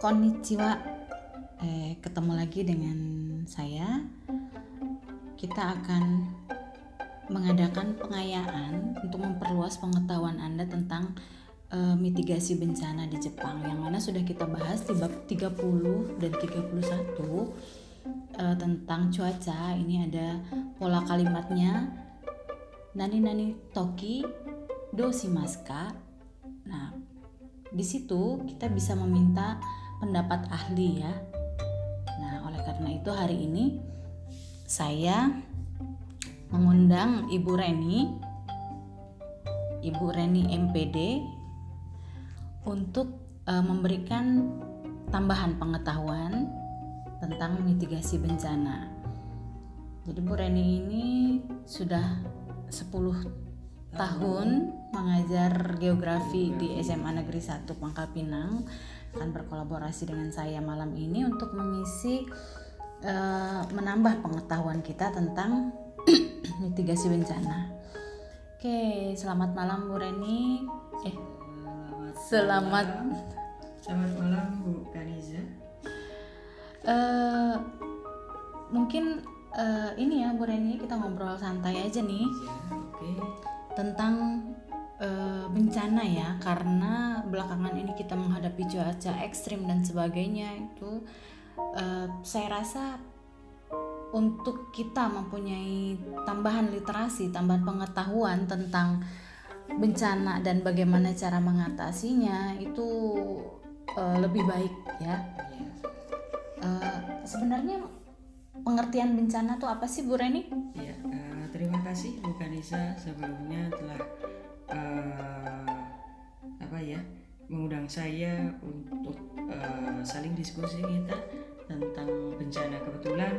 Konnichiwa. Eh, Ketemu lagi dengan saya. Kita akan mengadakan pengayaan Untuk memperluas pengetahuan Anda tentang eh, mitigasi bencana di Jepang Yang mana sudah kita bahas di bab 30 dan 31 eh, Tentang cuaca. Ini ada pola kalimatnya. Nani nani toki dosimaska Nah, di situ kita bisa meminta pendapat ahli ya. Nah, oleh karena itu hari ini saya mengundang Ibu Reni, Ibu Reni MPD untuk uh, memberikan tambahan pengetahuan tentang mitigasi bencana. Jadi Bu Reni ini sudah 10 tahun mengajar geografi di SMA Negeri 1 Pangkal Pinang akan berkolaborasi dengan saya malam ini untuk mengisi uh, menambah pengetahuan kita tentang mitigasi bencana. Oke, selamat malam Bu Reni. Eh, selamat selamat malam Bu Kaniza. Uh, mungkin uh, ini ya Bu Reni kita ngobrol santai aja nih. Ya, oke. Okay tentang uh, bencana ya karena belakangan ini kita menghadapi cuaca ekstrim dan sebagainya itu uh, saya rasa untuk kita mempunyai tambahan literasi, tambahan pengetahuan tentang bencana dan bagaimana cara mengatasinya itu uh, lebih baik ya. Uh, sebenarnya pengertian bencana tuh apa sih Bu Reni? Ya, uh, terima kasih Bu Kanisa sebelumnya telah uh, apa ya mengundang saya untuk uh, saling diskusi kita tentang bencana kebetulan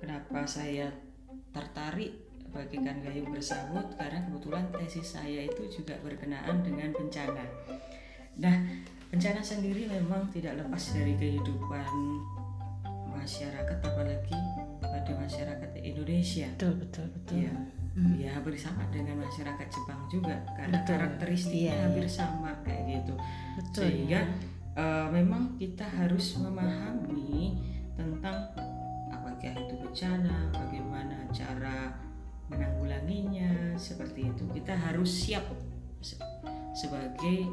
kenapa saya tertarik bagikan gayung bersambut karena kebetulan tesis saya itu juga berkenaan dengan bencana. Nah, bencana sendiri memang tidak lepas dari kehidupan masyarakat apalagi pada masyarakat Indonesia. Betul betul betul. Ya, hmm. ya hampir sama dengan masyarakat Jepang juga karena betul. karakteristiknya iya, hampir iya. sama kayak gitu. Betul. Sehingga ya. uh, memang kita harus memahami tentang apakah itu bencana, bagaimana cara menanggulanginya, seperti itu. Kita harus siap sebagai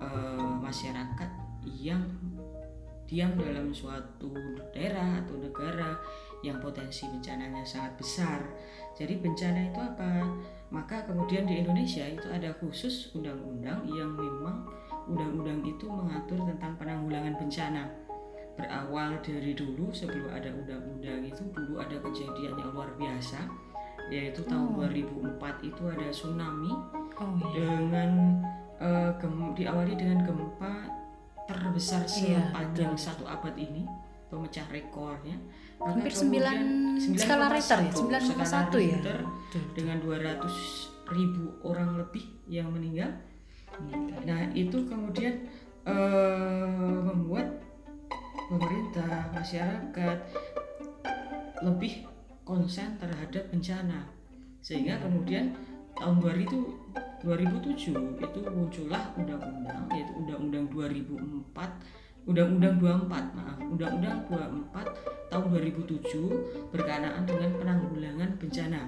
uh, masyarakat yang diam dalam suatu daerah atau negara yang potensi bencananya sangat besar. Jadi bencana itu apa? Maka kemudian di Indonesia itu ada khusus undang-undang yang memang undang-undang itu mengatur tentang penanggulangan bencana. Berawal dari dulu sebelum ada undang-undang itu dulu ada kejadian yang luar biasa yaitu tahun oh. 2004 itu ada tsunami oh, iya. dengan uh, gem, diawali dengan gempa terbesar iya, sepanjang iya, satu abad ini pemecah rekornya hampir sembilan skala Richter ya sembilan satu ya. Dengan 200 ribu orang lebih yang meninggal. Nah itu kemudian uh, membuat pemerintah masyarakat lebih konsen terhadap bencana. Sehingga kemudian tahun 2000 2007 itu muncullah undang-undang yaitu undang-undang 2004 undang-undang 24 maaf undang-undang 24 tahun 2007 berkenaan dengan penanggulangan bencana.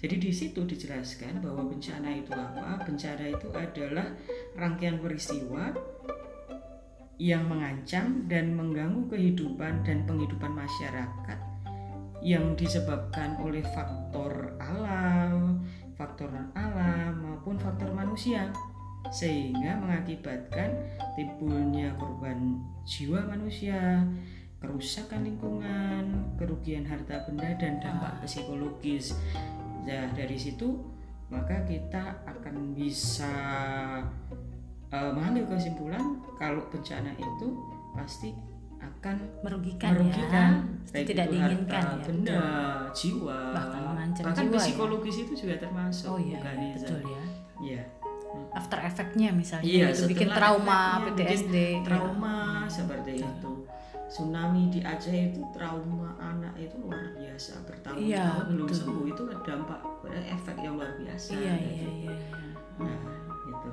Jadi di situ dijelaskan bahwa bencana itu apa? Bencana itu adalah rangkaian peristiwa yang mengancam dan mengganggu kehidupan dan penghidupan masyarakat yang disebabkan oleh faktor alam, faktor alam maupun faktor manusia sehingga mengakibatkan timbulnya korban jiwa manusia, kerusakan lingkungan, kerugian harta benda dan dampak psikologis. Nah, dari situ maka kita akan bisa uh, mengambil kesimpulan kalau bencana itu pasti akan merugikan, merugikan ya. tidak diinginkan harta, ya benda betul. jiwa bahkan mengancam bahkan jiwa psikologis ya? itu juga termasuk oh iya, iya betul ya iya after efeknya misalnya iya, itu bikin trauma PTSD bikin trauma ya. seperti betul. itu tsunami di Aceh itu trauma anak itu luar biasa bertahun-tahun iya, belum betul. sembuh itu dampak efek yang luar biasa iya iya, iya iya nah itu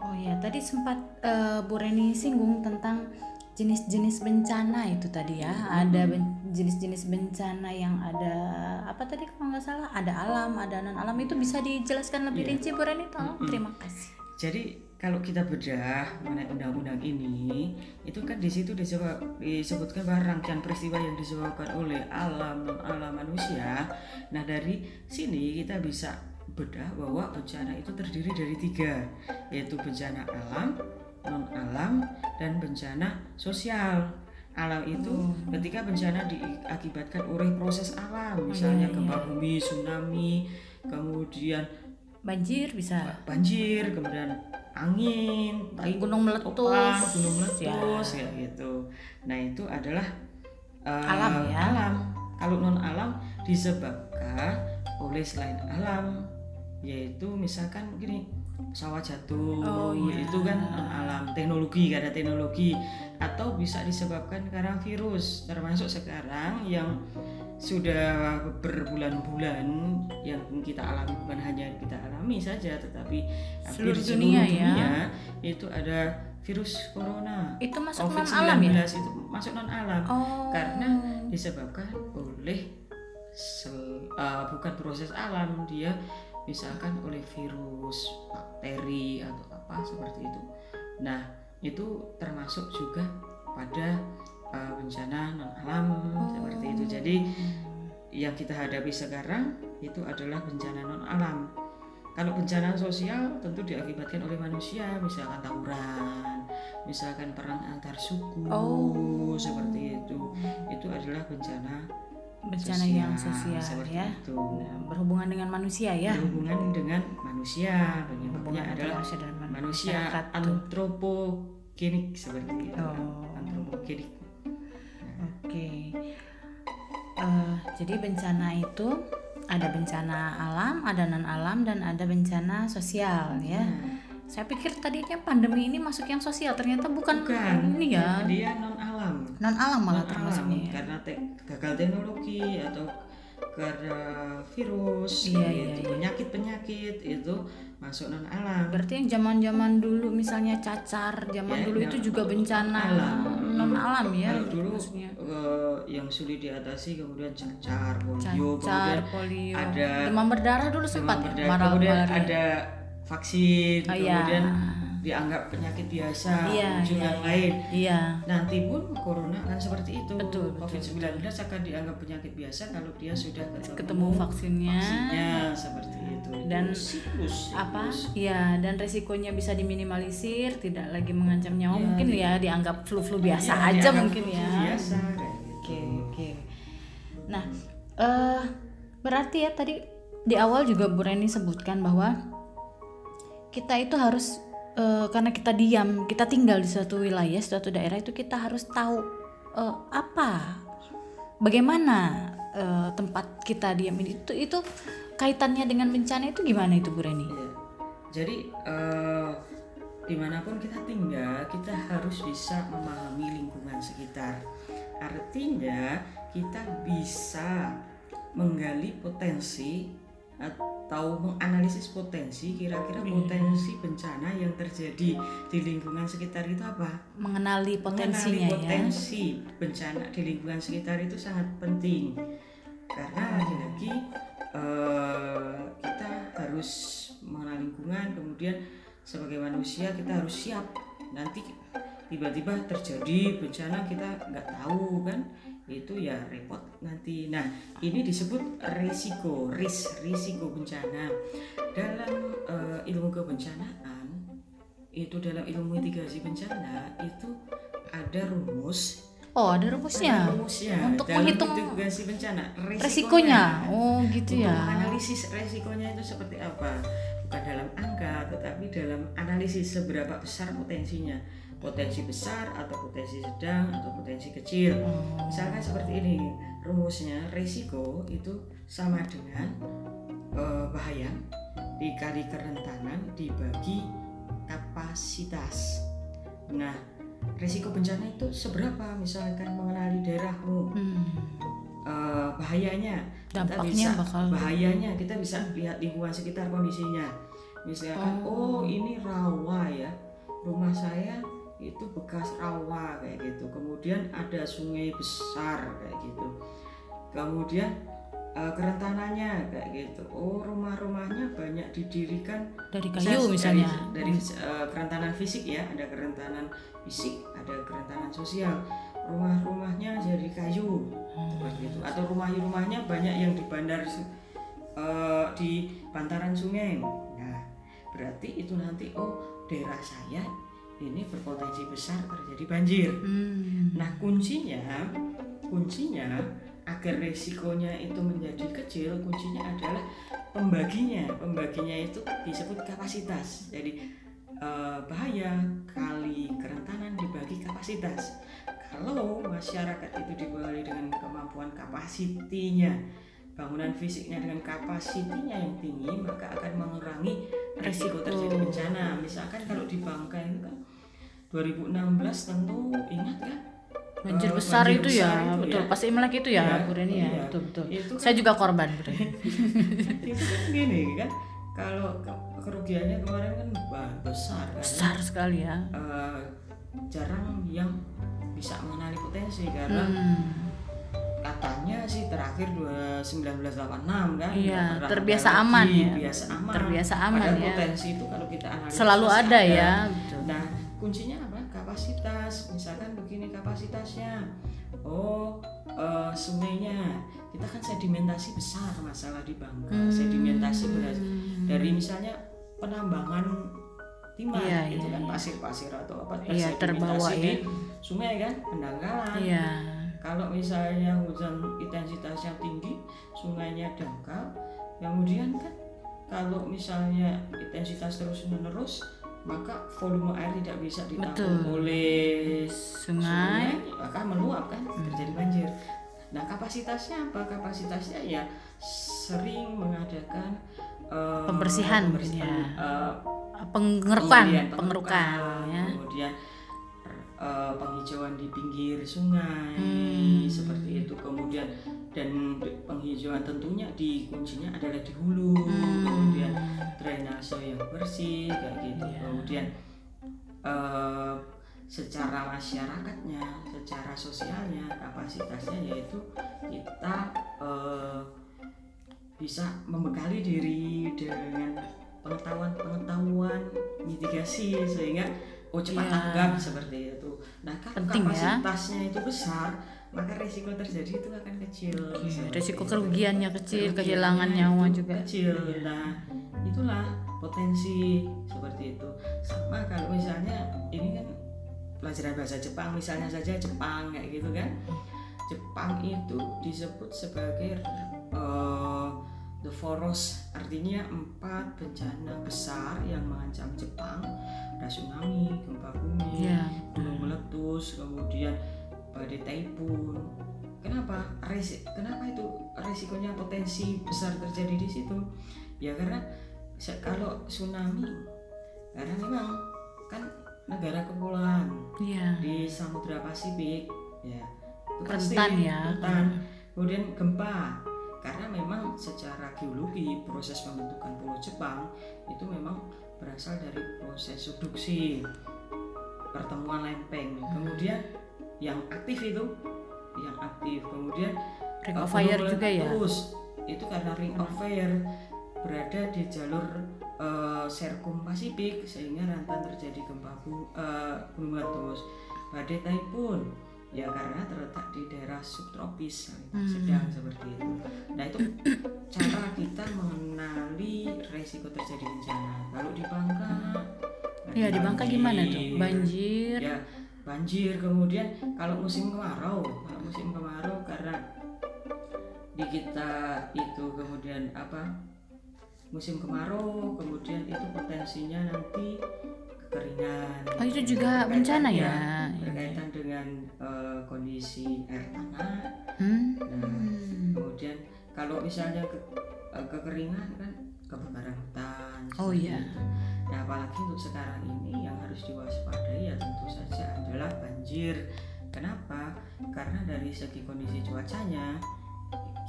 oh ya tadi sempat uh, Bu Reni singgung tentang jenis-jenis bencana itu tadi ya. Ada jenis-jenis bencana yang ada apa tadi kalau nggak salah? Ada alam ada non alam itu bisa dijelaskan lebih yeah. rinci Bu Reni? Tolong hmm. terima kasih. Jadi kalau kita bedah mengenai undang-undang ini itu kan di situ disebutkan bahwa rangkaian peristiwa yang disebabkan oleh alam non alam manusia. Nah dari sini kita bisa bedah bahwa bencana itu terdiri dari tiga yaitu bencana alam non alam dan bencana sosial alam itu hmm. ketika bencana diakibatkan oleh proses alam misalnya oh, iya, gempa iya. bumi tsunami kemudian banjir bisa banjir kemudian angin gunung meletus gunung meletus ya. ya gitu nah itu adalah uh, alam ya alam kalau non alam disebabkan oleh selain alam yaitu misalkan gini pesawat jatuh oh, iya. itu kan alam teknologi karena teknologi. Atau bisa disebabkan karena virus. Termasuk sekarang yang sudah berbulan-bulan yang kita alami bukan hanya kita alami saja tetapi seluruh dunia, dunia ya. itu ada virus corona. Itu masuk non alam ya? itu masuk non alam oh. karena disebabkan oleh sel, uh, bukan proses alam dia misalkan oleh virus, bakteri atau apa seperti itu. Nah, itu termasuk juga pada uh, bencana non alam oh. seperti itu. Jadi yang kita hadapi sekarang itu adalah bencana non alam. Kalau bencana sosial tentu diakibatkan oleh manusia, misalkan tawuran, misalkan perang antar suku, oh. seperti itu. Itu adalah bencana bencana sosial, yang sosial ya itu. Nah, berhubungan dengan manusia ya berhubungan dengan manusia penyebabnya adalah manusia, dan manusia antropogenik seperti itu oh. antropogenik nah. oke okay. uh, eh, jadi bencana itu ada bencana alam ada non alam dan ada bencana sosial ya nah. Saya pikir tadinya pandemi ini masuk yang sosial ternyata bukan, bukan. ini ya dia non alam non alam malah non termasuknya ya? karena te gagal teknologi atau karena virus iya, iya, iya. penyakit penyakit itu masuk non alam berarti yang zaman zaman dulu misalnya cacar zaman ya, dulu itu juga bencana alam. non alam ya kalau dulu uh, yang sulit diatasi kemudian cacar polio cacar, kemudian polio. ada demam berdarah dulu sempat demam berdarah, kemudian ada vaksin oh, iya. kemudian dianggap penyakit biasa iya, muncul iya, yang iya. lain. Iya. Nanti pun corona kan seperti itu. Betul. Covid-19 akan dianggap penyakit biasa kalau dia sudah ketemu, ketemu vaksinnya. Vaksinnya seperti itu. Dan siklus, apa? Iya, dan resikonya bisa diminimalisir, tidak lagi mengancam nyawa. Ya, mungkin ya dianggap flu-flu biasa ya, aja mungkin flu ya. Biasa Oke, gitu. oke. Okay. Nah, uh, berarti ya tadi di awal juga Bu Reni sebutkan bahwa kita itu harus uh, karena kita diam kita tinggal di suatu wilayah suatu daerah itu kita harus tahu uh, apa bagaimana uh, tempat kita diam itu itu kaitannya dengan bencana itu gimana itu Bu Reni? Ya. Jadi uh, di mana pun kita tinggal kita harus bisa memahami lingkungan sekitar. Artinya kita bisa menggali potensi atau menganalisis potensi kira-kira iya. potensi bencana yang terjadi di lingkungan sekitar itu apa? Mengenali potensinya Mengenali ya. potensi ya. bencana di lingkungan sekitar itu sangat penting karena lagi-lagi uh, kita harus mengenal lingkungan kemudian sebagai manusia kita harus siap nanti tiba-tiba terjadi bencana kita nggak tahu kan itu ya repot nanti. Nah, ini disebut risiko, risk, risiko bencana. Dalam uh, ilmu kebencanaan, itu dalam ilmu mitigasi bencana itu ada rumus Oh, ada rumusnya. Ada rumusnya. Untuk Dalam menghitung mitigasi bencana, resikonya. resikonya. Oh, gitu Untuk ya. Analisis resikonya itu seperti apa? Bukan dalam angka, tetapi dalam analisis seberapa besar potensinya potensi besar atau potensi sedang atau potensi kecil. Hmm. Misalkan seperti ini rumusnya risiko itu sama dengan uh, bahaya dikali kerentanan dibagi kapasitas. Nah, risiko bencana itu seberapa? Misalkan mengenali daerahmu, hmm. uh, bahayanya, dampaknya kita bisa, bakal bahayanya kita bisa lihat lingkungan sekitar kondisinya. Misalkan, oh, oh ini rawa ya, rumah saya itu bekas rawa kayak gitu kemudian ada sungai besar kayak gitu kemudian uh, kerentanannya kayak gitu oh rumah-rumahnya banyak didirikan dari kayu misalnya dari, dari uh, kerentanan fisik ya ada kerentanan fisik ada kerentanan sosial rumah-rumahnya jadi kayu hmm. seperti itu atau rumah-rumahnya banyak yang di bandar uh, di bantaran sungai nah berarti itu nanti oh daerah saya ini berpotensi besar terjadi banjir. Hmm. Nah kuncinya, kuncinya agar resikonya itu menjadi kecil, kuncinya adalah pembaginya. Pembaginya itu disebut kapasitas. Jadi eh, bahaya kali kerentanan dibagi kapasitas. Kalau masyarakat itu dibagi dengan kemampuan kapasitinya, bangunan fisiknya dengan kapasitinya yang tinggi, maka akan mengurangi resiko terjadi bencana. Misalkan kalau di Bangka itu kan 2016 tentu ingat kan banjir uh, besar banjir itu ya, besar ya itu betul. ya. pas imlek itu ya, ya Bu Reni ya iya. betul betul. Itu kan, saya juga korban Bu itu kan gini kan kalau kerugiannya kemarin kan besar kan. Besar sekali ya. Uh, jarang yang bisa mengenali potensi karena hmm. katanya sih terakhir 1986 kan iya terbiasa aman ya. biasa aman. Terbiasa aman Padahal ya. potensi itu kalau kita analisis selalu ada, ada ya betul. nah kuncinya kapasitas misalkan begini kapasitasnya oh uh, sungainya kita kan sedimentasi besar masalah di Bangka hmm. sedimentasi beras dari misalnya penambangan timah iya, itu iya, kan iya. pasir-pasir atau apa iya, terbawa di ya. sungai kan pendangkalan iya. kalau misalnya hujan intensitasnya tinggi sungainya dangkal kemudian kan kalau misalnya intensitas terus menerus maka volume air tidak bisa ditampung oleh sungai, sungai maka meluap kan hmm. terjadi banjir. Nah kapasitasnya apa? Kapasitasnya ya sering mengadakan uh, pembersihan, pembersihan uh, pengerukan, pengerukan, ya. kemudian uh, penghijauan di pinggir sungai hmm. seperti itu kemudian dan penghijauan tentunya di kuncinya adalah di hulu hmm. kemudian drainase yang bersih kayak gitu yeah. kemudian uh, secara masyarakatnya secara sosialnya kapasitasnya yaitu kita uh, bisa membekali diri dengan pengetahuan-pengetahuan mitigasi sehingga oh cepat yeah. tanggap seperti itu. Nah kalau ya. kapasitasnya ya? itu besar, maka resiko terjadi itu akan kecil. Yeah, resiko kerugiannya kecil, kehilangan nyawa juga kecil. Yeah. Nah itulah potensi seperti itu. Sama kalau misalnya ini kan pelajaran bahasa Jepang misalnya saja Jepang kayak gitu kan. Jepang itu disebut sebagai uh, The Forest artinya empat bencana besar yang mengancam Jepang ada tsunami, gempa bumi, yeah. gunung meletus, kemudian badai taifun. Kenapa? Resi kenapa itu resikonya potensi besar terjadi di situ? Ya karena kalau tsunami, karena memang kan negara kepulauan yeah. di Samudra Pasifik, ya itu rentan ya. Rentan. Kemudian gempa, karena memang secara geologi proses pembentukan pulau Jepang itu memang berasal dari proses subduksi pertemuan lempeng hmm. kemudian yang aktif itu yang aktif kemudian ring of fire juga ya itu karena ring of fire berada di jalur uh, serkum Pasifik sehingga rentan terjadi gempa bu, uh, gunung meletus badai taifun ya karena terletak di daerah subtropis hmm. sedang seperti itu. Nah itu cara kita mengenali resiko terjadi bencana. Kalau di Bangka, ya di Bangka gimana tuh? Banjir. Ya banjir. Kemudian kalau musim kemarau, kalau musim kemarau karena di kita itu kemudian apa? Musim kemarau, kemudian itu potensinya nanti kekeringan. Oh itu juga bencana ya? Berkaitan dengan uh, kondisi air tanah. Hmm. Nah, kemudian kalau misalnya ke, uh, kekeringan kan kebakaran hutan. Oh iya. Nah apalagi untuk sekarang ini yang harus diwaspadai ya tentu saja adalah banjir. Kenapa? Karena dari segi kondisi cuacanya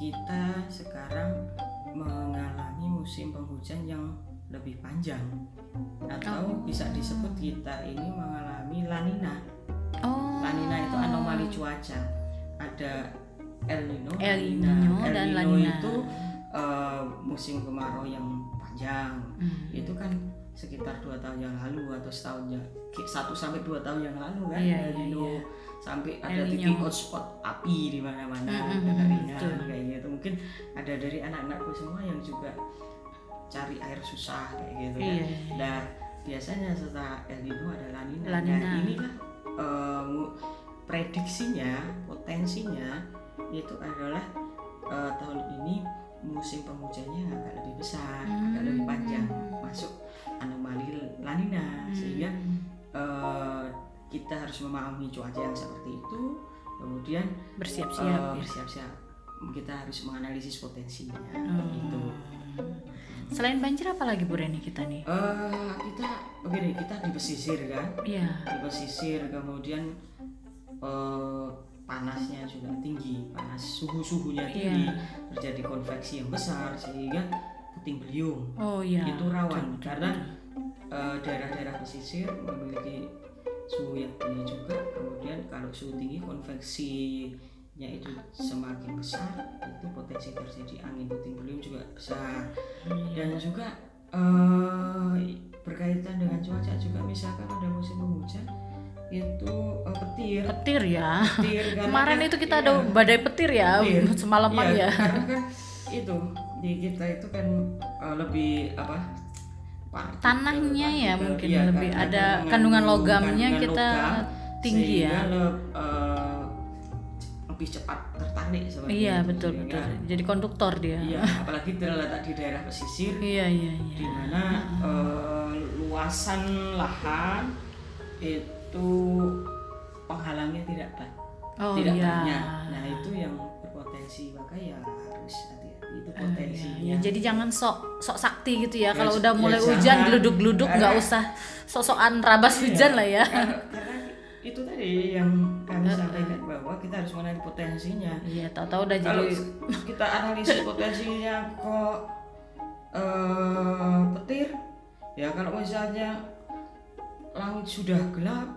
kita sekarang mengalami musim penghujan yang lebih panjang atau oh. bisa disebut kita ini mengalami lanina. Oh. Lanina itu anomali cuaca. Ada El Nino, El Nino El dan Nino Lanina. itu uh, musim kemarau yang panjang. Hmm. Itu kan sekitar dua tahun yang lalu atau setahun ya satu sampai dua tahun yang lalu kan Iya, El iya, Nino iya. sampai ada titik hotspot api di mana-mana Mm, betul. gitu mungkin ada dari anak-anakku semua yang juga cari air susah kayak gitu kan Iya, iya. Nah, biasanya setelah El Nino ada La Nina. La Nah, inilah mu- prediksinya, potensinya itu adalah eh, tahun ini musim penghujannya agak lebih besar, agak lebih panjang, masuk anomali La Nina sehingga Hmm. eh, kita harus memahami cuaca yang seperti itu, kemudian bersiap-siap ya. bersiap-siap. Kita harus menganalisis potensinya Oh. gitu. Selain banjir apa lagi Bu Reni kita nih? Eh, kita begini, kita di pesisir kan, Iya. di pesisir kemudian eh, panasnya juga tinggi, panas suhu-suhunya tinggi, Iya. terjadi konveksi yang besar sehingga puting beliung Oh iya. itu rawan Betul, karena eh, daerah-daerah pesisir memiliki suhu yang tinggi juga, kemudian kalau suhu tinggi konveksinya itu semakin besar, itu potensi terjadi angin puting beliung juga besar Iya. dan juga eh, berkaitan dengan cuaca juga misalkan ada musim penghujan itu eh, petir petir ya. petir Kemarin kan- itu kita iya, ada badai petir ya Petir. semalaman iya, ya. karena kan itu di kita itu kan eh, lebih apa partikel- Tanahnya ya partikel, mungkin iya, lebih karena ada mengandung kandungan logamnya kandungan kita logam, tinggi ya. le- eh, lebih cepat tertarik seperti Iya itu. betul Sehingga- betul. Jadi konduktor dia. iya apalagi terletak di daerah pesisir Iya iya di iya. mana eh, luasan lahan itu penghalangnya tidak ba- Oh tidak iya. banyak. Nah itu yang berpotensi maka ya itu potensinya. iya, iya. Jadi jangan sok sok sakti gitu ya. Ya, Kalau ya udah mulai jangan. hujan geluduk-geluduk nggak Karena- usah sok-sokan rabas Iya, hujan lah ya. Karena, karena itu tadi yang kami sampaikan bahwa kita harus mengenali potensinya. Iya, tahu-tahu udah Kalau jadi kita analisis potensinya kok eh, petir, ya kalau misalnya langit sudah gelap,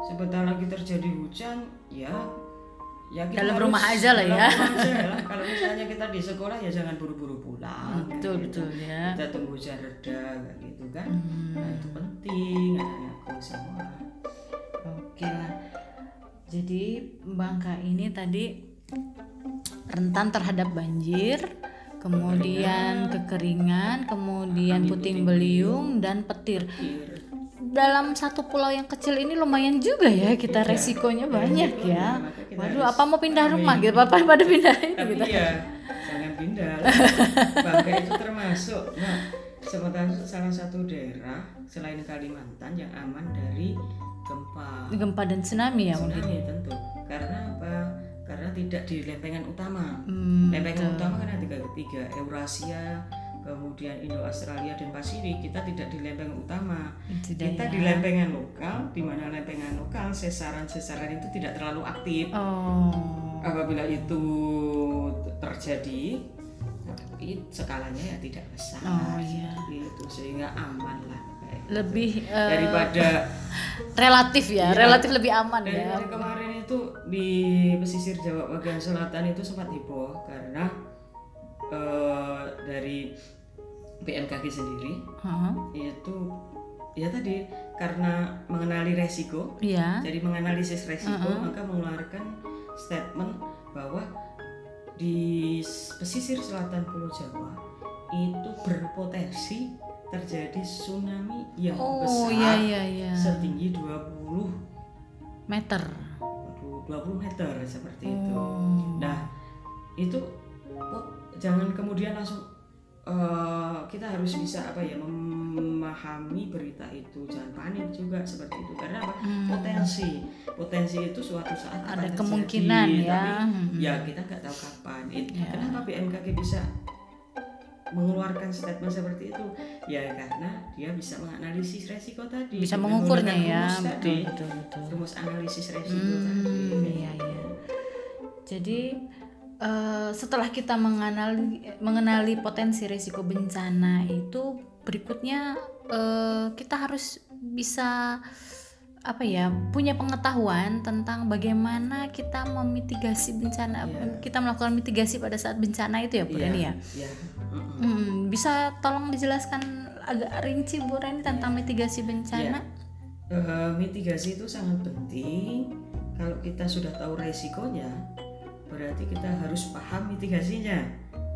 sebentar lagi terjadi hujan, ya ya kita Dalam harus rumah aja lah ya. aja. Kalau misalnya kita di sekolah ya jangan buru-buru pulang. betul gitu. betul ya. Kita tunggu hujan reda gitu kan. Hmm. Nah itu penting anak-anakku semua. Oke lah. Jadi Bangka ini tadi rentan terhadap banjir, kemudian kekeringan, kemudian puting beliung dan petir. Petir. Dalam satu pulau yang kecil ini lumayan juga ya kita Iya. resikonya banyak Resikonya, ya. kita Waduh, apa mau pindah pahami. rumah gitu? Apa pada pindah Tapi gitu. ya jangan pindah. Bangka itu termasuk nah sementara salah satu daerah selain Kalimantan yang aman dari gempa. Gempa dan tsunami ya mungkin. Tsunami tentu. Karena apa? Karena tidak di lempengan utama. Hmm, lempengan utama kan ada tiga, tiga Eurasia, kemudian Indo Australia dan Pasifik. Kita tidak di lempengan utama. Tidak Kita ya. di lempengan lokal, di mana lempengan lokal sesaran-sesaran itu tidak terlalu aktif. Oh. Apabila itu terjadi, tapi skalanya ya tidak besar. Oh, iya. Itu sehingga aman lah. Lebih eh, daripada relatif ya, Iya. relatif lebih aman ya. kemarin itu di pesisir Jawa bagian selatan itu sempat heboh karena eh, dari BMKG sendiri Heeh. itu ya tadi karena mengenali resiko Iya. jadi menganalisis resiko maka mengeluarkan statement bahwa di pesisir selatan Pulau Jawa itu berpotensi terjadi tsunami yang Oh besar iya iya iya. setinggi 20 Meter. waduh, 20 meter seperti itu. Oh. Nah, itu oh, jangan kemudian langsung eh, kita harus bisa apa ya memahami berita itu jangan panik juga seperti itu karena apa Hmm. potensi potensi itu suatu saat akan Ada terjadi, kemungkinan ya. tapi Hmm. ya kita nggak tahu kapan It- Ya. kenapa BMKG bisa mengeluarkan statement seperti itu ya karena dia bisa menganalisis resiko tadi Bisa mengukurnya ya. rumus tadi Betul betul betul. rumus analisis resiko tadi Hmm, kayak iya iya. Jadi eh, setelah kita mengenali mengenali potensi risiko bencana itu berikutnya uh, kita harus bisa apa ya punya pengetahuan tentang bagaimana kita memitigasi bencana yeah. kita melakukan mitigasi pada saat bencana itu ya Bu yeah. Reni ya yeah. Mm-hmm. Hmm, bisa tolong dijelaskan agak rinci Bu Reni tentang yeah. mitigasi bencana yeah. uh, mitigasi itu sangat penting kalau kita sudah tahu resikonya berarti kita harus paham mitigasinya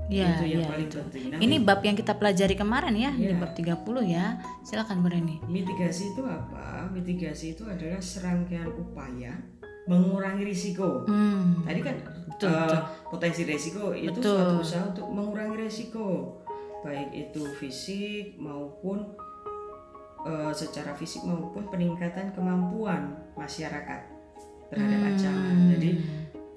Ya, itu yang ya, paling itu. penting. Nah, ini bab yang kita pelajari kemarin ya, ya. di bab 30 ya. Silakan Bu Reni. Mitigasi itu apa? Mitigasi itu adalah serangkaian upaya mengurangi risiko. Hmm. Tadi kan betul, uh, betul. potensi risiko itu betul. suatu usaha untuk mengurangi risiko, baik itu fisik maupun uh, secara fisik maupun peningkatan kemampuan masyarakat terhadap hmm. ancaman. Jadi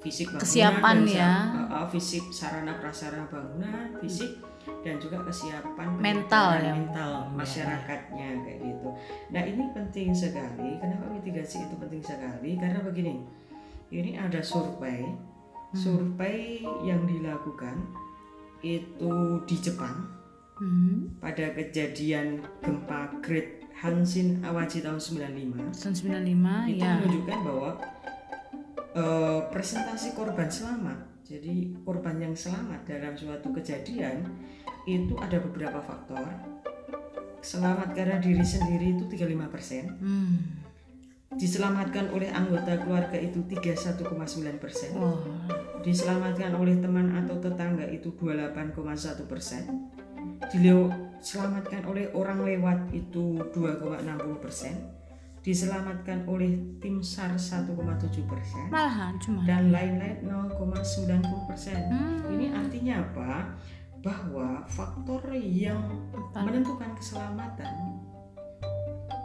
fisik bangunan kesiapan dan ya. uh, fisik sarana prasarana bangunan fisik dan juga kesiapan mental ya. mental masyarakatnya kayak gitu. Nah ini penting sekali. Kenapa mitigasi itu penting sekali? Karena begini ini ada survei. Hmm. survei yang dilakukan itu di Jepang. Hmm. pada kejadian gempa Great Hanshin Awaji tahun 95 tahun 95 itu ya. menunjukkan bahwa uh, presentasi korban selamat. Jadi korban yang selamat dalam suatu kejadian itu ada beberapa faktor. Selamat karena diri sendiri itu 35%. Hmm. Diselamatkan oleh anggota keluarga itu 31,9%. Oh. Diselamatkan oleh teman atau tetangga itu 28,1%. Diselamatkan oleh orang lewat itu 2,60 persen diselamatkan oleh tim SAR 1,7 persen malahan cuma. dan lain-lain 0,90 persen. Hmm. ini artinya apa? Bahwa faktor yang menentukan keselamatan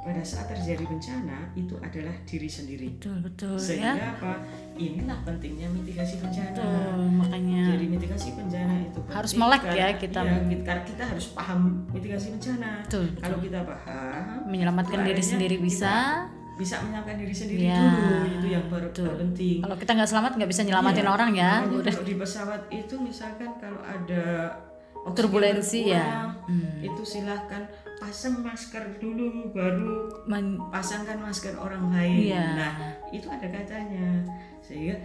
pada saat terjadi bencana itu adalah diri sendiri. Betul betul. Sehingga ya. apa? Inilah pentingnya mitigasi bencana. Betul, makanya. Jadi mitigasi bencana itu harus melek ya kita. Ya, kita, kita harus paham mitigasi bencana. Betul, betul. Kalau kita paham, menyelamatkan diri sendiri bisa. Bisa menyelamatkan diri sendiri ya, dulu itu yang baru penting. Kalau kita nggak selamat nggak bisa nyelamatin ya, orang ya. Kalau di pesawat itu misalkan kalau ada turbulensi ya, hmm. itu silahkan pasang masker dulu baru Men pasangkan masker orang lain. Iya. Nah, itu ada katanya. Sehingga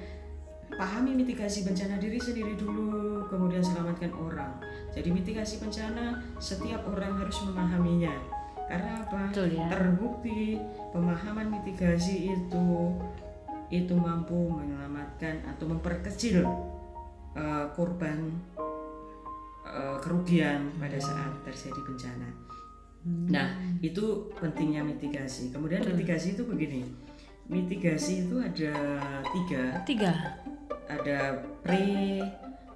pahami mitigasi bencana diri sendiri dulu, kemudian selamatkan orang. Jadi mitigasi bencana setiap orang harus memahaminya. Karena apa? Betul, ya. Terbukti pemahaman mitigasi itu itu mampu menyelamatkan atau memperkecil uh, korban uh, kerugian pada saat terjadi bencana. Hmm. Nah, itu pentingnya mitigasi. Kemudian mitigasi itu begini. Mitigasi itu ada tiga. Tiga. Ada pre,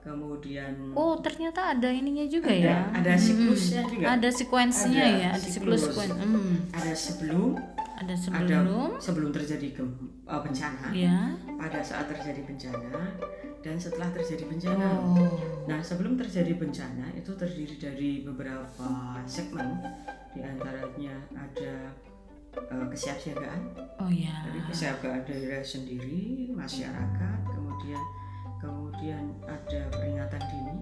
kemudian. Oh, ternyata ada ininya juga ada, ya. Ada siklusnya hmm. juga. Ada sekuensinya ya. Ada siklus. siklus hmm. Ada sebelum. Ada sebelum. Ada sebelum terjadi ke, uh, bencana. Ya. Pada saat terjadi bencana dan setelah terjadi bencana. Oh. Nah, sebelum terjadi bencana itu terdiri dari beberapa segmen, di antaranya ada uh, kesiapsiagaan. Oh ya. Jadi kesiapsiagaan daerah sendiri, masyarakat, kemudian kemudian ada peringatan dini.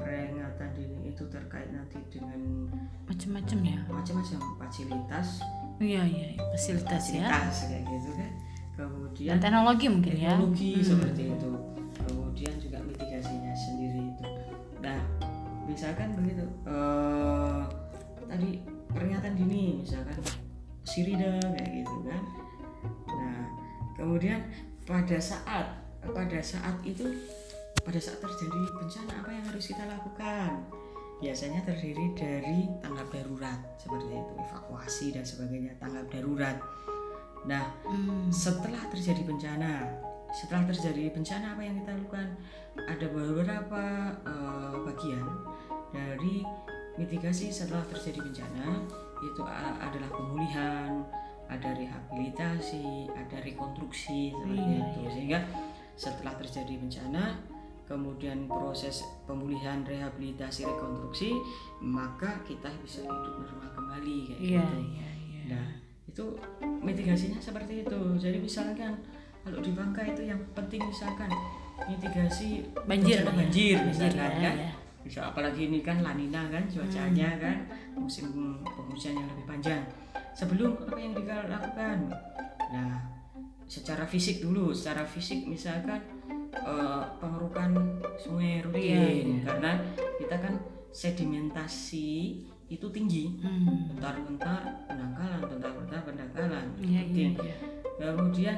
Peringatan dini itu terkait nanti dengan macam-macam ya. Macam-macam fasilitas. Iya iya, fasilitas, fasilitas ya. Fasilitas kayak gitu kan. Kemudian Dan teknologi mungkin teknologi ya. Teknologi hmm. seperti itu kemudian juga mitigasinya sendiri itu. Nah misalkan begitu uh, tadi peringatan dini misalkan sirida kayak gitu kan. Nah kemudian pada saat pada saat itu pada saat terjadi bencana apa yang harus kita lakukan? Biasanya terdiri dari tanggap darurat seperti itu evakuasi dan sebagainya tanggap darurat. Nah hmm. setelah terjadi bencana setelah terjadi bencana apa yang kita lakukan ada beberapa uh, bagian dari mitigasi setelah terjadi bencana itu adalah pemulihan ada rehabilitasi ada rekonstruksi seperti iya, itu iya. sehingga setelah terjadi bencana kemudian proses pemulihan rehabilitasi rekonstruksi maka kita bisa hidup normal kembali kayak iya, gitu iya, iya. nah itu mitigasinya seperti itu jadi misalkan kalau di Bangka itu yang penting misalkan mitigasi banjir banjir misalkan ya, kan ya. bisa apalagi ini kan lanina kan cuacanya kan musim penghujan yang lebih panjang sebelum apa yang dilakukan nah secara fisik dulu secara fisik misalkan uh, pengerukan sungai rutin iya. karena kita kan sedimentasi itu tinggi hmm. bentar-bentar pendangkalan bentar-bentar pendangkalan iya, iya, iya. kemudian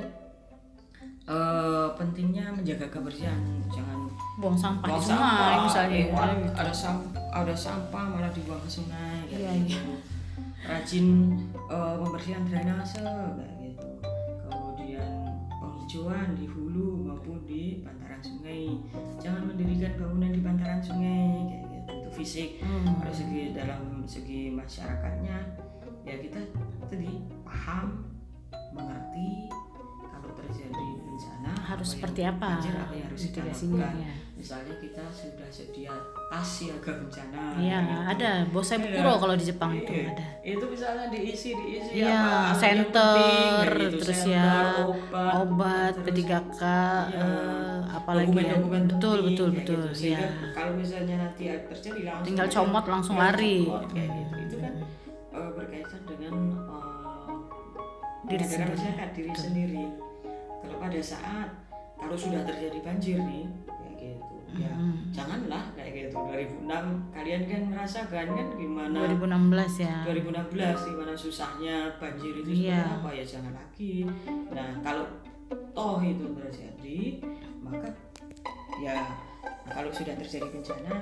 uh, pentingnya menjaga kebersihan jangan buang sampah buang di sungai sampah, misalnya eh, ada sampah ada sampah malah dibuang ke sungai iya, gitu. iya. rajin uh, membersihkan drainase kayak gitu kemudian penghijauan di hulu maupun di bantaran sungai jangan mendirikan bangunan di bantaran sungai kayak gitu itu fisik hmm. segi dalam segi masyarakatnya ya kita tadi paham mengerti harus seperti apa banjir apa yang harus kita lakukan ya. misalnya kita sudah sedia tas siaga bencana iya gitu. ada bosai puro ya. kalau di Jepang itu iya. ada itu misalnya diisi diisi ya, apa center penting gitu, terus ya obat, obat P3K ya, uh, apalagi dokumen, ya dokumen betul penting, betul betul gitu. ya kalau misalnya nanti terjadi langsung tinggal comot langsung lari kayak gitu itu kan uh, berkaitan dengan uh, diri sendiri. masyarakat diri betul. sendiri kalau pada saat kalau sudah terjadi banjir nih ya hmm. janganlah kayak gitu. 2006 kalian kan merasakan kan gimana 2016 ya. 2016 gimana susahnya banjir itu yeah. apa ya jangan lagi. Nah kalau toh itu terjadi maka ya nah kalau sudah terjadi bencana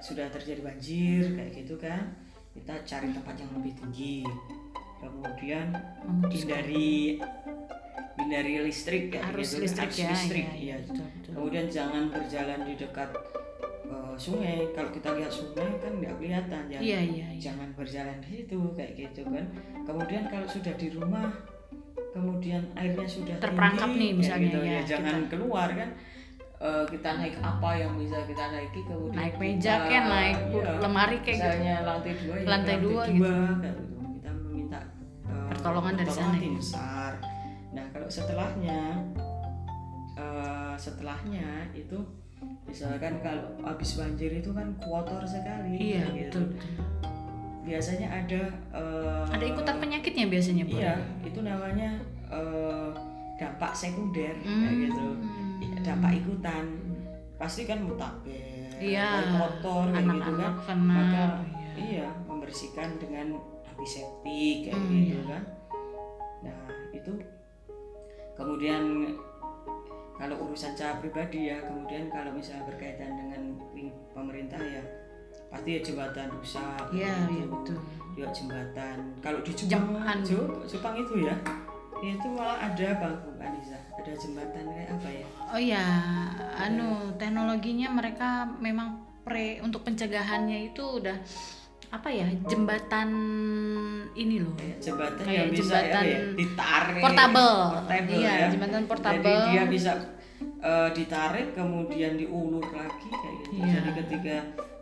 sudah terjadi banjir kayak gitu kan kita cari tempat yang lebih tinggi. Kemudian hindari hindari listrik ya harus gitu. listrik harus ya listrik ya, ya, ya. Betul, betul. kemudian jangan berjalan di dekat uh, sungai kalau kita lihat sungai kan nggak kelihatan ya iya, iya, iya. jangan berjalan di situ kayak gitu kan kemudian kalau sudah di rumah kemudian airnya sudah terperangkap tinggi, nih misalnya gitu, ya, ya jangan kita... keluar kan uh, kita naik apa yang bisa kita naiki kemudian naik meja kan naik ya, lemari kayak gitu. misalnya gitu. lantai dua ya lantai, dua, dua gitu. gitu kita meminta uh, pertolongan dari sana besar nah kalau setelahnya uh, setelahnya itu misalkan kalau habis banjir itu kan kotor sekali iya gitu. betul, biasanya ada uh, ada ikutan penyakitnya biasanya Bu iya itu namanya uh, dampak sekunder hmm. kayak gitu dampak ikutan pasti kan mutabe iya, kotor kayak gitu kan kena, maka iya. iya membersihkan dengan antiseptik kayak hmm, gitu iya. kan nah itu kemudian kalau urusan cara pribadi ya kemudian kalau misalnya berkaitan dengan pemerintah ya pasti ya jembatan rusak iya gitu. ya, betul. Ya jembatan. Kalau di Jepang Jepang, Jepang itu ya itu malah ada bang Anissa. Ada jembatan kayak apa ya? Oh ya anu teknologinya mereka memang pre untuk pencegahannya itu udah apa ya jembatan ini loh jembatan kayak yang bisa jembatan ya, ditarik portable, portable iya ya. jembatan portable. jadi dia bisa uh, ditarik kemudian diulur lagi kayak gitu. Iya. jadi ketika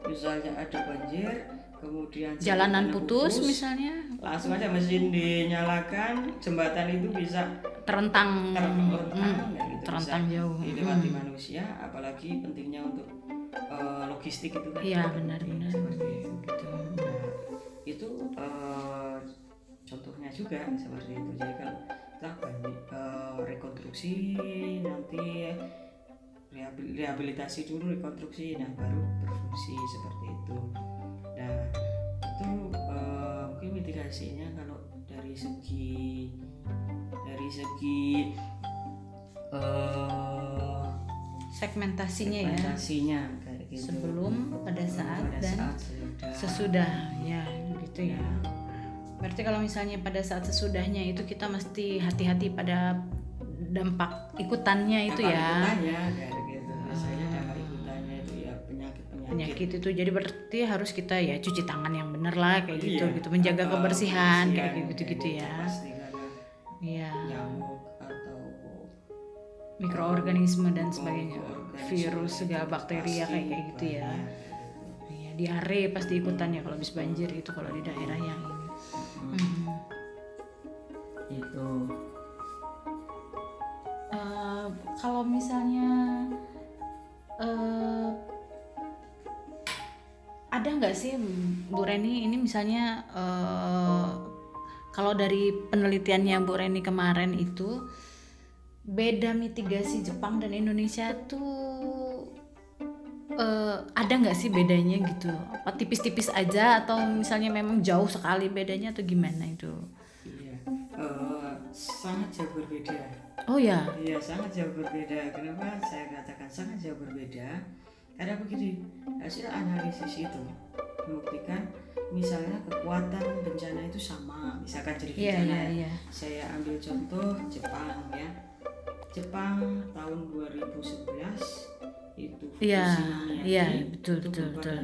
misalnya ada banjir kemudian jalanan putus, putus misalnya. langsung aja mesin dinyalakan jembatan itu bisa terentang. Terentang, hmm, gitu, terentang bisa jauh. dilewati hmm. manusia apalagi pentingnya untuk uh, logistik itu kan. Iya benar-benar gitu. Itu uh, contohnya juga seperti itu. Jadi kalau kita uh, rekonstruksi nanti rehabilitasi dulu rekonstruksi nah baru berfungsi seperti itu. Nah itu uh, mungkin mitigasinya kalau dari segi dari segi uh, segmentasinya, segmentasinya. ya gitu. sebelum pada saat pada dan saat sesudah. sesudah ya gitu ya. Berarti kalau misalnya pada saat sesudahnya itu kita mesti hati-hati pada dampak ikutannya itu dampak ya. ikutannya kayak gitu. Ah. dampak ikutannya itu ya penyakit penyakit penyakit itu jadi berarti harus kita ya cuci tangan yang benar lah kayak gitu iya. gitu menjaga kebersihan kayak gitu gitu ya. iya. nyamuk atau mikroorganisme dan sebagainya virus segala bakteri ya kayak kayak gitu ya. Iya. Diare pasti ikutan ya kalau habis banjir itu kalau di daerah yang ini hmm. itu. Uh, kalau misalnya uh, nggak sih Bu Reni ini misalnya uh, kalau dari penelitiannya Bu Reni kemarin itu beda mitigasi Jepang dan Indonesia tuh uh, ada nggak sih bedanya gitu? Apa tipis-tipis aja atau misalnya memang jauh sekali bedanya atau gimana itu? Iya, uh, sangat jauh berbeda. Oh ya? Iya sangat jauh berbeda. Kenapa saya katakan sangat jauh berbeda? Karena begini hasil analisis itu membuktikan misalnya kekuatan bencana itu sama misalkan jadi iya, bencana yeah, yeah, yeah. saya ambil contoh Jepang ya Jepang tahun 2011 itu Iya, iya betul itu betul betul.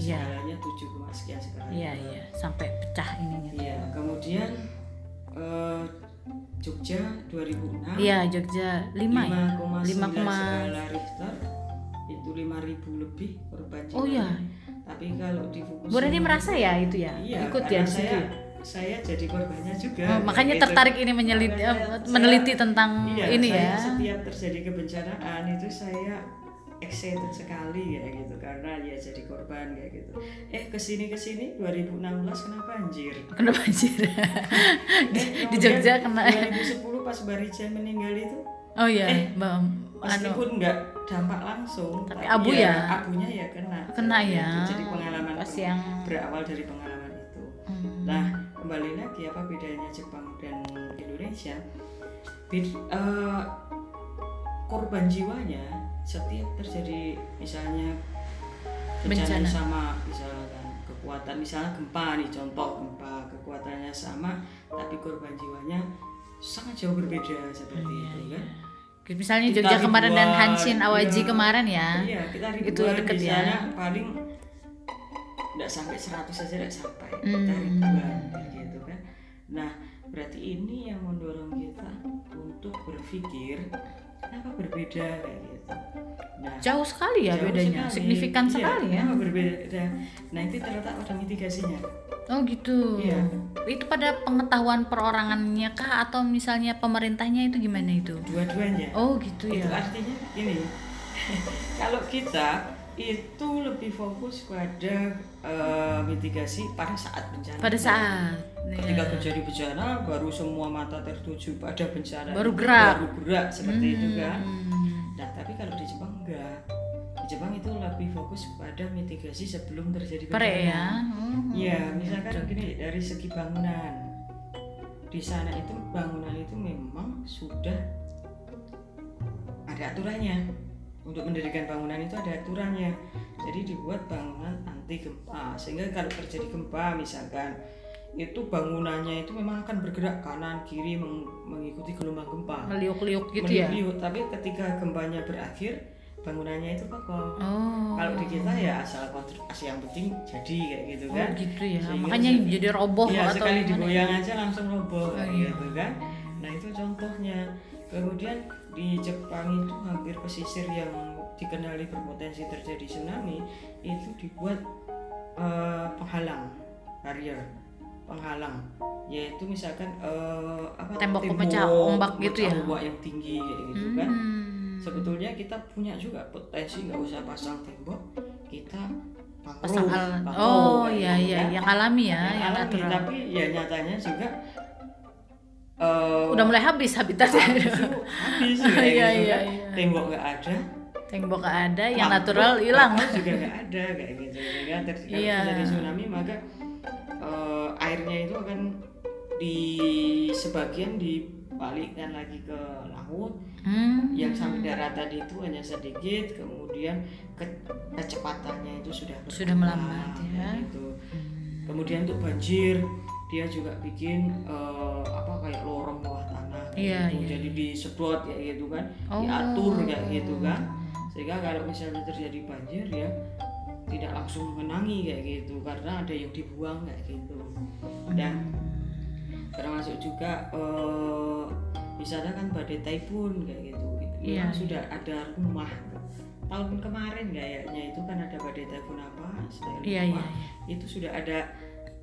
Iya. Skalanya 7, sekian sekarang. Iya, iya, sampai pecah ininya. Iya, kemudian uh, Jogja 2006. Iya, Jogja 5 ya. 5,9 skala Richter itu 5000 lebih korban. Oh iya. Tapi kalau di Fukushima Bu Reni merasa ya itu ya? Iya, Ikut ya di situ ya? saya jadi korbannya juga. Oh, makanya gitu. tertarik ini meneliti meneliti tentang iya, ini saya ya. Setiap terjadi kebencanaan itu saya excited sekali ya gitu karena ya jadi korban kayak gitu. Eh ke sini ke sini 2016 kenapa banjir? Kenapa banjir? di, eh, di Jogja kena. 2010 pas Barijan meninggal itu. Oh iya, eh, Bang. Meskipun nggak dampak langsung, tapi, tapi abu ya, ya, abunya ya kena. Kena ya. Jadi pengalaman pas yang berawal dari pengalaman itu. Hmm. Nah, kembali lagi apa bedanya Jepang dan Indonesia Bid, uh, korban jiwanya setiap terjadi misalnya bencana, sama misalkan kekuatan misalnya gempa nih contoh gempa kekuatannya sama tapi korban jiwanya sangat jauh berbeda seperti oh, iya, itu kan. Iya. misalnya kita Jogja kemarin dan Hanshin Awaji iya, kemarin ya. Iya kita ribuan itu deket ya. paling tidak sampai 100 saja tidak sampai. Hmm. kita ribuan Nah, berarti ini yang mendorong kita untuk berpikir kenapa berbeda kayak gitu. Nah, jauh sekali ya jauh bedanya, sekali. signifikan iya, sekali ya. berbeda. Nah, itu terletak pada mitigasinya. Oh gitu. Iya. Itu pada pengetahuan perorangannya kah atau misalnya pemerintahnya itu gimana itu? Dua-duanya. Oh gitu ya. Itu artinya ini. kalau kita itu lebih fokus pada uh, mitigasi pada saat bencana. Pada saat. Ketika ya. terjadi bencana, baru semua mata tertuju pada bencana. Baru gerak. Baru gerak seperti hmm. itu kan. Nah, tapi kalau di Jepang enggak. Di Jepang itu lebih fokus pada mitigasi sebelum terjadi bencana. Pare ya. Iya, hmm. misalkan Betul. gini dari segi bangunan. Di sana itu bangunan itu memang sudah ada aturannya untuk mendirikan bangunan itu ada aturannya. Jadi dibuat bangunan anti gempa. Sehingga kalau terjadi gempa misalkan itu bangunannya itu memang akan bergerak kanan kiri meng mengikuti gelombang gempa. Meliuk-liuk gitu meliuk-liuk. Ya tapi ketika gempanya berakhir bangunannya itu kokoh. Oh. kalau di kita ya asal konstruksi yang penting jadi kayak gitu oh, kan. gitu ya. Sehingga makanya jadi roboh ya atau sekali digoyang aja langsung roboh oh, iya. gitu kan. Nah itu contohnya. Kemudian di Jepang itu hampir pesisir yang dikenali berpotensi terjadi tsunami itu dibuat uh, penghalang barrier penghalang yaitu misalkan uh, apa tembok pemecah ombak gitu ya ombak yang tinggi kayak gitu kan. hmm. kan sebetulnya kita punya juga potensi nggak usah pasang tembok kita pasang al oh iya iya yang alami ya yang, yang alami natural. tapi ya nyatanya juga uh, udah mulai habis habitatnya habis ya, iya, gitu iya, iya. tembok nggak ada tembok nggak ada yang natural hilang juga nggak ada kayak gitu ya kan iya. terjadi tsunami maka uh, airnya itu akan di sebagian dibalikkan lagi ke laut hmm. yang sampai daratan itu hanya sedikit kemudian ke, kecepatannya itu sudah sudah melambat ya gitu. hmm. kemudian untuk banjir dia juga bikin uh, apa kayak lorong bawah tanah iya, gitu. iya. jadi disedot kayak gitu kan oh. diatur kayak gitu kan sehingga kalau misalnya terjadi banjir ya tidak langsung menangi kayak gitu karena ada yang dibuang kayak gitu dan termasuk juga uh, misalnya kan badai typhoon kayak gitu iya. sudah ada rumah tahun kemarin kayaknya itu kan ada badai typhoon apa iya, iya, iya. itu sudah ada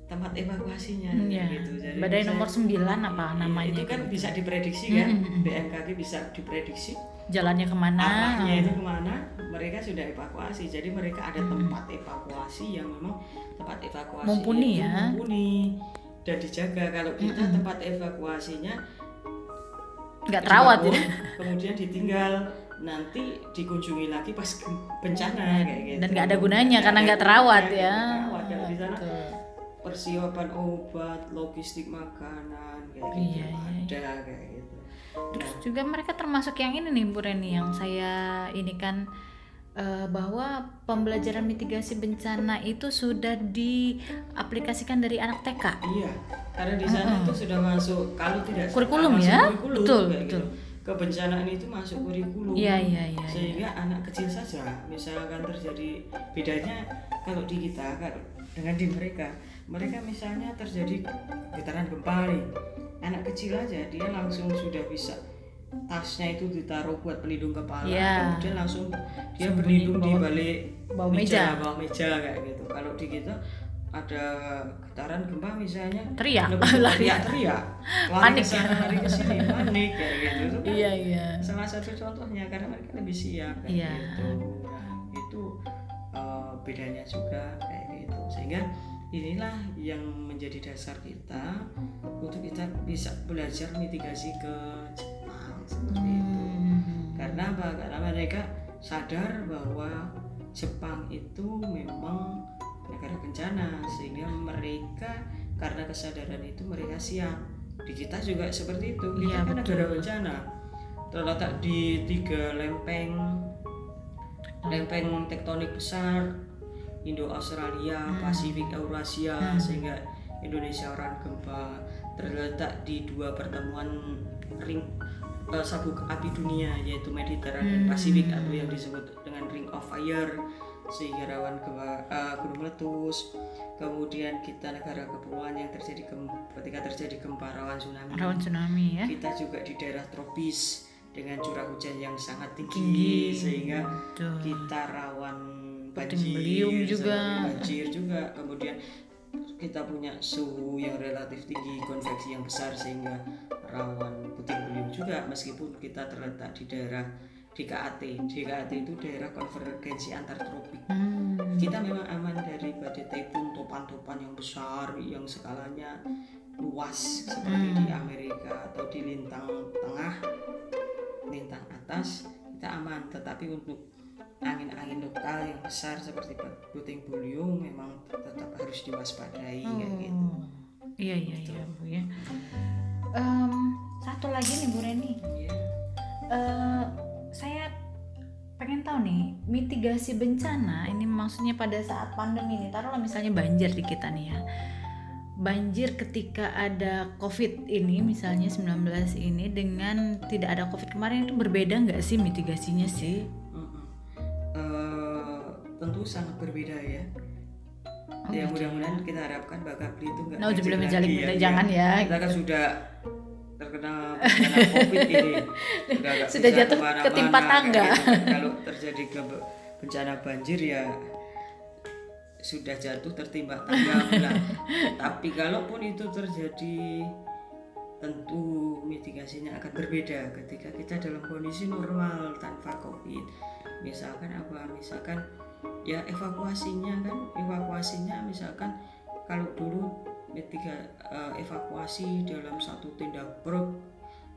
tempat evakuasinya Iya. gitu. Jadi Badai bisa- nomor 9 apa Iya, namanya Itu kan gitu. bisa diprediksi kan, Mm-mm. BMKG bisa diprediksi Jalannya ke mana? arahnya itu ke mana. Mereka sudah evakuasi, jadi mereka ada tempat evakuasi yang memang tempat evakuasi Mumpuni ya. mumpuni dan dijaga. Kalau kita Mm-mm. tempat evakuasinya nggak terawat ya. kemudian ditinggal nanti dikunjungi lagi pas bencana kayak gitu. Dan nggak ada gunanya karena nggak terawat ya. terawat. Kalau di sana. Persiapan obat, logistik makanan kayak gitu Iya, iya, ada kayak gitu. Terus juga mereka termasuk yang ini nih Bu Reni yang saya ini kan eh, bahwa pembelajaran mitigasi bencana itu sudah diaplikasikan dari anak TK. Iya, karena di sana itu sudah masuk kalau tidak Kurikulum masuk ya? kurikulum, Betul, betul. gitu. Kebencanaan itu masuk kurikulum. Iya iya iya. iya. Sehingga anak kecil saja, misalkan terjadi bedanya kalau di kita kalau dengan di mereka, mereka misalnya terjadi getaran gempa nih, anak kecil aja dia langsung sudah bisa tasnya itu ditaruh buat pelindung kepala, Iya. kemudian langsung dia Sembunyi berlindung di bawah- balik bawah meja. bawah meja kayak gitu. Kalau di kita ada getaran gempa misalnya Teriak, teriak-teriak, lari Panik. ke sana, lari ke sini, panik kayak gitu. Itu kan Iya iya. salah satu contohnya karena mereka lebih siap kayak Iya. gitu Nah, itu uh, bedanya juga kayak gitu sehingga inilah yang menjadi dasar kita untuk kita bisa belajar mitigasi ke Jepang seperti itu. Hmm. karena apa? Karena mereka sadar bahwa Jepang itu memang negara bencana sehingga mereka karena kesadaran itu mereka siap. Di kita juga seperti itu. Kita Iya, kan betul. negara bencana. Terletak di tiga lempeng lempeng tektonik besar Indo Australia Hmm. Pasifik Eurasia Hmm. sehingga Indonesia orang gempa terletak di dua pertemuan ring eh, sabuk api dunia yaitu Mediterranean Hmm. Pasifik atau yang disebut dengan Ring of Fire sehingga rawan gempa eh, gunung meletus kemudian kita negara kepulauan yang terjadi ketika terjadi gempa rawan tsunami Rawan tsunami ya. kita juga di daerah tropis dengan curah hujan yang sangat tinggi, Tinggi. sehingga kita rawan Beliung juga. banjir juga kemudian kita punya suhu yang relatif tinggi konveksi yang besar sehingga rawan puting beliung juga meskipun kita terletak di daerah DKAT DKAT itu daerah konvergensi antar tropik Hmm. kita memang aman dari badai taifun topan-topan yang besar yang skalanya luas seperti Hmm. di Amerika atau di lintang tengah lintang atas kita aman tetapi untuk angin-angin lokal yang besar seperti puting beliung memang tetap harus diwaspadai kayak gitu Oh. Iya iya iya Bu ya. Em, satu lagi nih Bu Reni. Iya. Eh, saya pengen tahu nih mitigasi bencana ini maksudnya pada saat pandemi ini taruhlah misalnya banjir di kita nih ya banjir ketika ada covid ini misalnya 19 ini dengan tidak ada covid kemarin itu berbeda nggak sih mitigasinya sih tentu sangat berbeda ya Oh, ya gitu mudah-mudahan kita harapkan bakal beli itu nggak Nauzubillah banjir min zalik, lagi minta jangan ya. kita kan sudah terkena covid ini sudah, Sudah jatuh ketimpa tangga. gitu. kalau terjadi bencana banjir ya sudah jatuh tertimpa tangga pula. tapi kalaupun itu terjadi tentu mitigasinya akan berbeda ketika kita dalam kondisi normal tanpa covid misalkan apa misalkan ya evakuasinya kan evakuasinya misalkan kalau dulu ketika eh, evakuasi dalam satu tenda brok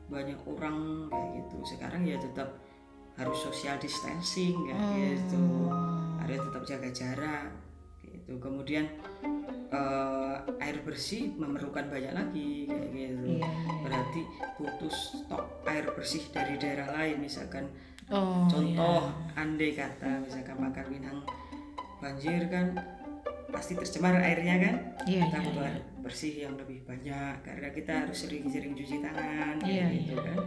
banyak orang kayak gitu sekarang ya tetap harus social distancing kayak gitu Hmm. harus tetap jaga jarak gitu kemudian eh, air bersih memerlukan banyak lagi kayak gitu Iya, iya. berarti putus stok air bersih dari daerah lain misalkan oh contoh iya. andai kata misalkan Pangkal Pinang banjir kan pasti tercemar airnya kan? Iya, kita iya, butuh air bersih yang lebih banyak karena kita harus sering-sering cuci tangan kayak gitu kan?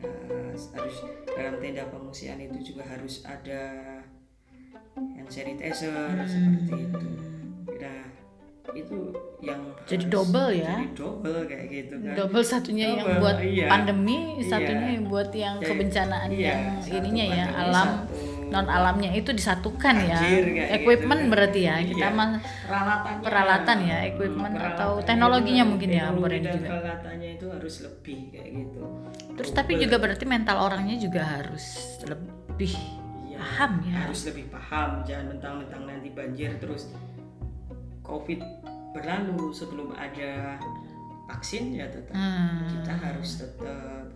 Nah, harus dalam tenda pengungsian itu juga harus ada hand sanitizer Hmm. seperti itu itu yang Jadi double ya? jadi double kayak gitu kan double satunya yang Double, buat iya. pandemi Iya. satunya yang buat yang kebencanaan iya, yang ininya ya alam satu non alamnya itu disatukan ya Anjir, kayak equipment gitu. berarti ya kita Iya. mah peralatannya peralatan ya, equipment atau peralatannya teknologinya itu, mungkin ya, teknologi dan juga. peralatannya itu harus lebih kayak gitu terus tapi juga berarti mental orangnya juga harus lebih Iya, paham ya harus lebih paham jangan mentang-mentang nanti banjir terus covid berlalu sebelum ada vaksin ya tetap Hmm. kita harus tetap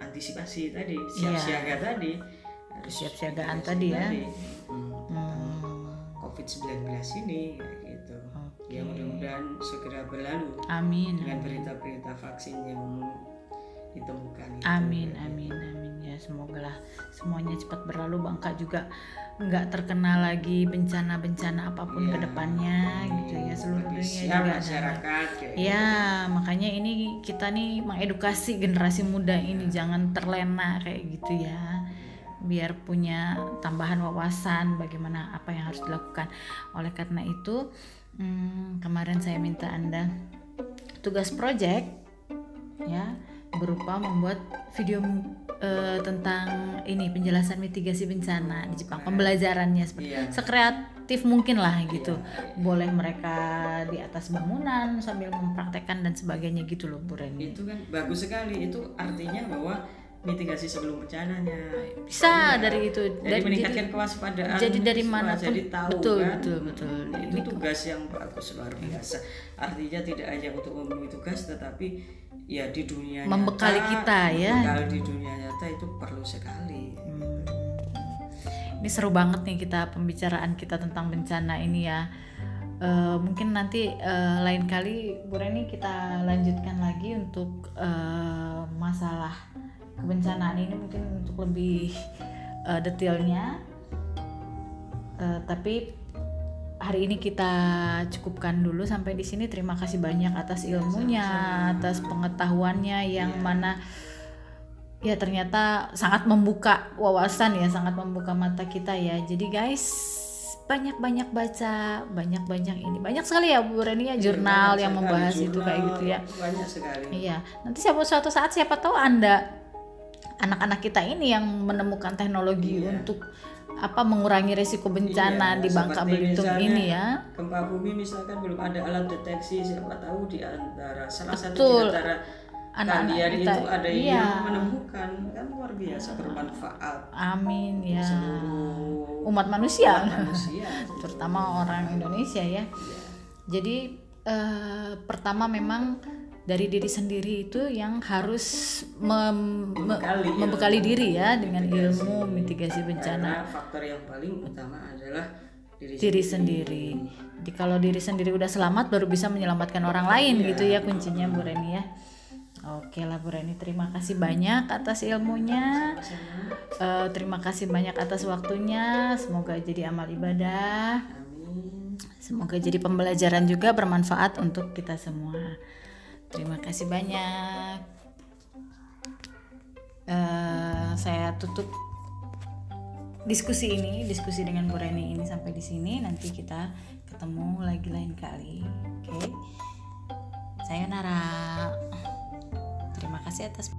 antisipasi tadi Iya. siap siaga tadi harus Kesiapsiagaan mitigasi tadi ya. Hmm. Hmm. covid 19 ini kayak gitu Oke. ya mudah-mudahan segera berlalu amin dengan berita-berita vaksin yang ditemukan itu. Amin, amin, amin ya semoga lah semuanya cepat berlalu Bangka juga nggak terkena lagi bencana-bencana apa pun Iya. ke depannya gitu ya seluruh dunia juga ada. masyarakat kayak Ya makanya ini kita nih mengedukasi generasi muda ini jangan terlena kayak gitu ya biar punya tambahan wawasan bagaimana apa yang harus dilakukan oleh karena itu hmm, kemarin saya minta anda tugas project ya berupa membuat video eh, tentang ini penjelasan mitigasi bencana di Jepang pembelajarannya seperti Iya. sekreatif mungkin lah gitu. Boleh mereka di atas bangunan sambil mempraktekkan dan sebagainya gitu loh Bu Reni. Itu kan bagus sekali. Itu artinya bahwa mitigasi sebelum bencananya bisa Iya. dari itu. Jadi dari meningkatkan jadi, kewaspadaan. jadi dari mana jadi pun. tahu Betul, kan? betul, betul. Hmm, itu Ini- tugas yang bagus luar biasa. Artinya tidak hanya untuk memenuhi tugas tetapi ya di dunia Membekali nyata, kita, ya. membekali di dunia nyata itu perlu sekali Hmm. ini seru banget nih kita pembicaraan kita tentang bencana ini ya Eh, mungkin nanti eh, lain kali Bu Reni kita lanjutkan lagi untuk eh, masalah kebencanaan ini mungkin untuk lebih eh, detailnya Eh, tapi hari ini kita cukupkan dulu sampai di sini. Terima kasih banyak atas ilmunya atas pengetahuannya yang mana ya ternyata sangat membuka wawasan ya sangat membuka mata kita ya. Jadi guys banyak-banyak baca banyak-banyak ini. Banyak sekali ya Bu Reni ya jurnal Banyak yang membahas itu jurnal, kayak gitu ya. banyak sekali. Iya. Nanti siapa suatu saat siapa tahu anda anak-anak kita ini yang menemukan teknologi Iya. untuk apa mengurangi resiko bencana Iya, di Bangka Belitung ini ya? gempa bumi misalkan belum ada alat deteksi siapa tahu di antara salah satu Betul. di antara Anak-anak kalian kita, itu ada iya. yang menemukan kan luar biasa bermanfaat. Amin ya. seluruh umat manusia. manusia. Terutama orang Indonesia ya. Iya. jadi eh, pertama memang dari diri sendiri itu yang harus mem- me- Membekali ilmu. membekali diri ya dengan Mitigasi. ilmu mitigasi bencana karena faktor yang paling utama adalah diri, diri sendiri. Jadi kalau diri sendiri udah selamat baru bisa menyelamatkan orang lain gitu ya kuncinya Bu Reni ya. Oke lah Bu Reni, terima kasih banyak atas ilmunya. Eh, terima kasih banyak atas waktunya. Semoga jadi amal ibadah. amin Semoga jadi pembelajaran juga bermanfaat untuk kita semua. Terima kasih banyak. Eh, saya tutup diskusi ini, diskusi dengan Bu Reni ini sampai di sini. Nanti kita ketemu lagi lain kali. Oke. Sayonara. Terima kasih atas